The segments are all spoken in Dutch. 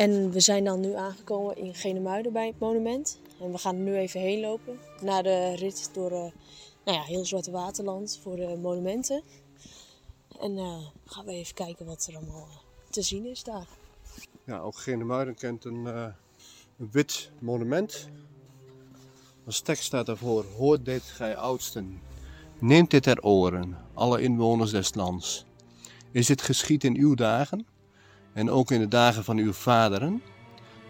En we zijn dan nu aangekomen in Genemuiden bij het monument. En we gaan er nu even heen lopen. Naar de rit door uh, nou ja, heel Zwarte Waterland voor de monumenten. En uh, gaan we even kijken wat er allemaal te zien is daar. Ja, ook Genemuiden kent een, een wit monument. Als tekst staat daarvoor: Hoort dit, gij oudsten. Neemt dit ter oren, alle inwoners des lands. Is dit geschied in uw dagen? En ook in de dagen van uw vaderen?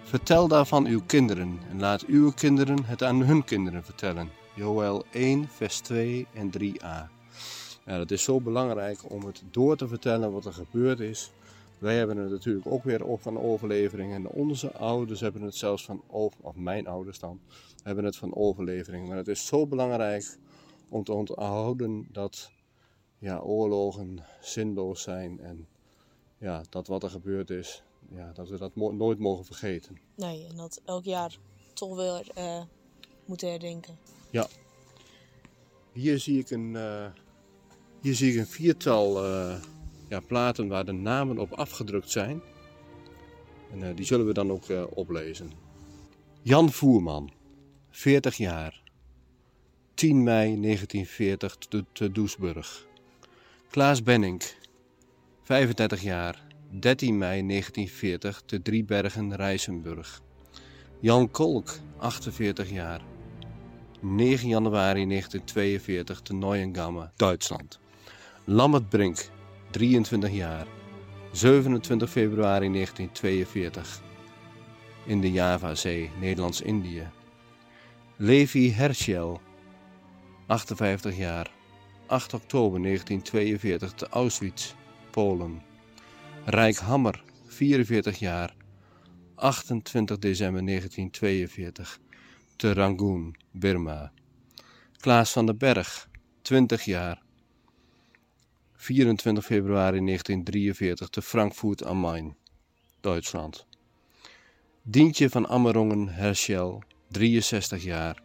Vertel daarvan uw kinderen en laat uw kinderen het aan hun kinderen vertellen. Joel 1, vers 2 en 3a. Ja, het is zo belangrijk om het door te vertellen wat er gebeurd is. Wij hebben het natuurlijk ook weer op van overlevering. En onze ouders hebben het zelfs van, of mijn ouders dan, hebben het van overlevering. Maar het is zo belangrijk om te onthouden dat ja, oorlogen zinloos zijn. En ja, dat wat er gebeurd is, ja, dat we dat nooit mogen vergeten. Nee, en dat elk jaar toch weer uh, moeten herdenken. Ja. Hier zie ik een, uh, hier zie ik een viertal uh, ja, platen waar de namen op afgedrukt zijn. En die zullen we dan ook oplezen. Jan Voerman, 40 jaar. 10 mei 1940 te, te Doesburg. Klaas Benink, 35 jaar, 13 mei 1940 te Driebergen, Rijsenburg. Jan Kolk, 48 jaar, 9 januari 1942 te Neuengamme, Duitsland. Lambert Brink, 23 jaar, 27 februari 1942 in de Javazee, Nederlands-Indië. Levi Herschel, 58 jaar, 8 oktober 1942 te Auschwitz, Polen. Rijk Hammer, 44 jaar, 28 december 1942, te Rangoon, Burma. Klaas van den Berg, 20 jaar, 24 februari 1943 te Frankfurt am Main, Duitsland. Dientje van Ammerongen Herschel, 63 jaar,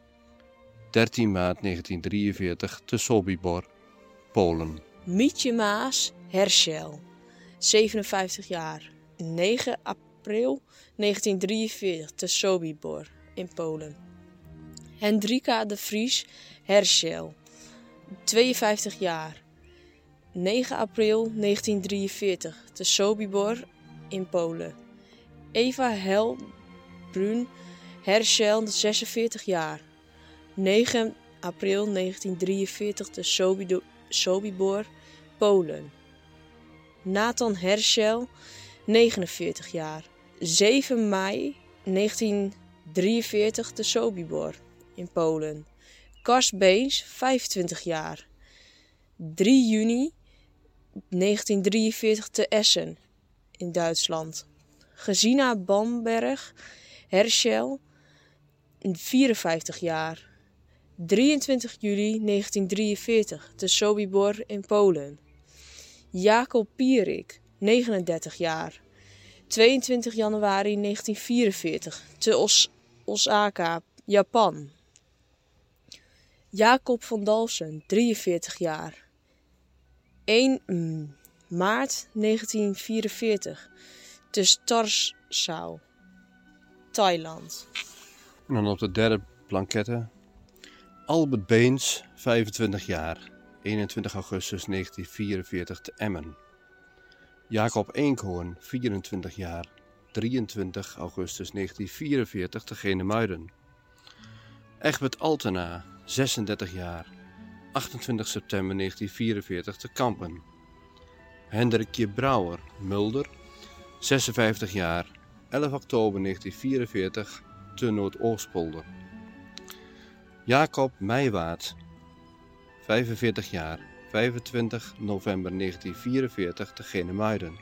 13 maart 1943 te Sobibor, Polen. Mietje Maas Herschel, 57 jaar, 9 april 1943 te Sobibor in Polen. Hendrika de Vries Herschel, 52 jaar, 9 april 1943 te Sobibor in Polen. Eva Helbrun Herschel, 46 jaar, 9 april 1943 te Sobibor, Polen. Nathan Herschel, 49 jaar. 7 mei 1943 te Sobibor in Polen. Kars Beens, 25 jaar. 3 juni 1943 te Essen in Duitsland. Gesina Bamberg Herschel, 54 jaar. 23 juli 1943 te Sobibor in Polen. Jacob Pierik, 39 jaar. 22 januari 1944 te Os Osaka, Japan. Jacob van Dalsen, 43 jaar. 1 maart 1944 te Starsau, Thailand. En dan op de derde plankette. Albert Beens, 25 jaar. 21 augustus 1944 te Emmen. Jacob Eenkhoorn, 24 jaar, 23 augustus 1944 te Genemuiden. Egbert Altena, 36 jaar, 28 september 1944 te Kampen. Hendrikje Brouwer, Mulder, 56 jaar, 11 oktober 1944 te Noordoostpolder. Jacob Meijwaard, 45 jaar, 25 november 1944 te Genemuiden.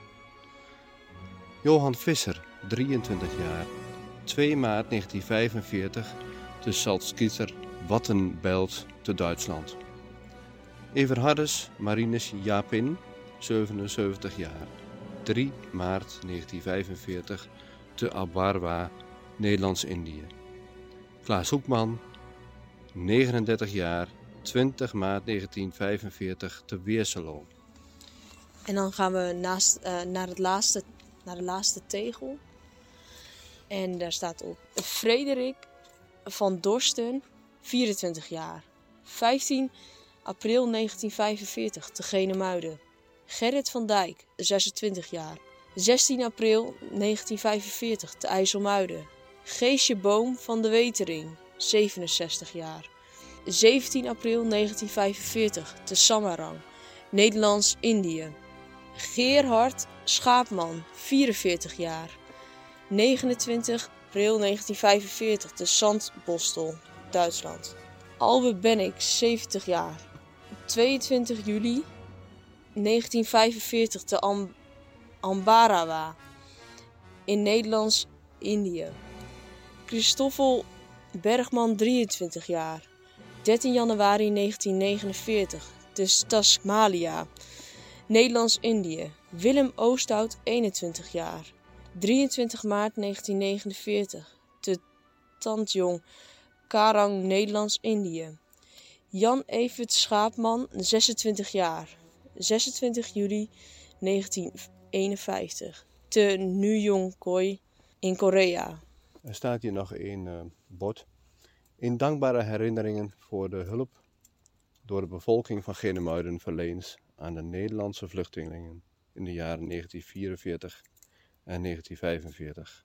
Johan Visser, 23 jaar, 2 maart 1945 te Salzgitter, Wattenbelt te Duitsland. Everhardus Marinus Japin, 77 jaar, 3 maart 1945 te Abarwa, Nederlands-Indië. Klaas Hoekman, 39 jaar, 20 maart 1945 te Weerselo. En dan gaan we naast, uh, naar, het laatste, naar de laatste tegel. En daar staat op Frederik van Dorsten, 24 jaar. 15 april 1945 te Genemuiden. Gerrit van Dijk, 26 jaar. 16 april 1945 te IJsselmuiden. Geesje Boom van de Wetering, 67 jaar. 17 april 1945 te Samarang, Nederlands-Indië. Gerhard Schaapman, 44 jaar. 29 april 1945 te Zandbostel, Duitsland. Albe Bennik, 70 jaar. 22 juli 1945 te Am Ambarawa in Nederlands-Indië. Christoffel Bergman, 23 jaar. 13 januari 1949 te Tasmalia, Nederlands-Indië. Willem Oosthout, 21 jaar. 23 maart 1949 te Tantjong, Karang, Nederlands-Indië. Jan Evert Schaapman, 26 jaar. 26 juli 1951 te Nuyongkoi in Korea. Er staat hier nog een uh, bord. In dankbare herinneringen voor de hulp door de bevolking van Genemuiden verleend aan de Nederlandse vluchtelingen in de jaren 1944 en 1945.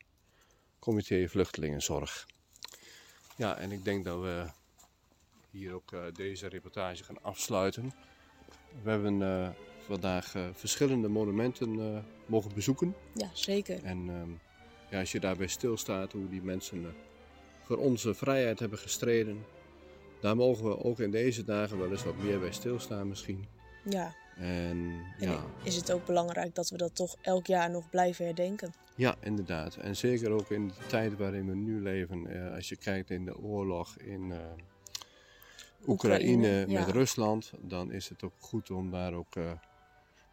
Comité Vluchtelingenzorg. Ja, en ik denk dat we hier ook uh, deze reportage gaan afsluiten. We hebben uh, vandaag uh, verschillende monumenten mogen bezoeken. Ja, zeker. En ehm, ja, als je daarbij stilstaat hoe die mensen voor onze vrijheid hebben gestreden, daar mogen we ook in deze dagen wel eens wat meer bij stilstaan misschien. Ja. En, En ja, is het ook belangrijk dat we dat toch elk jaar nog blijven herdenken? ja, inderdaad. En zeker ook in de tijd waarin we nu leven. eh, als je kijkt in de oorlog in eh, Oekraïne, Oekraïne, met ja. Rusland, dan is het ook goed om daar ook, eh,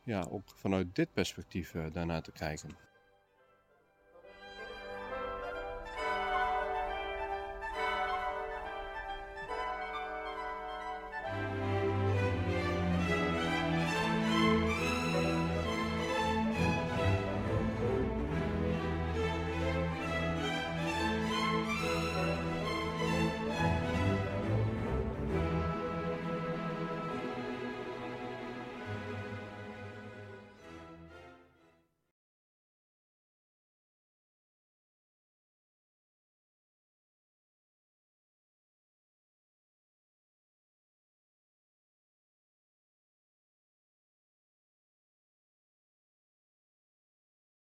ja, ook vanuit dit perspectief daarnaar te kijken.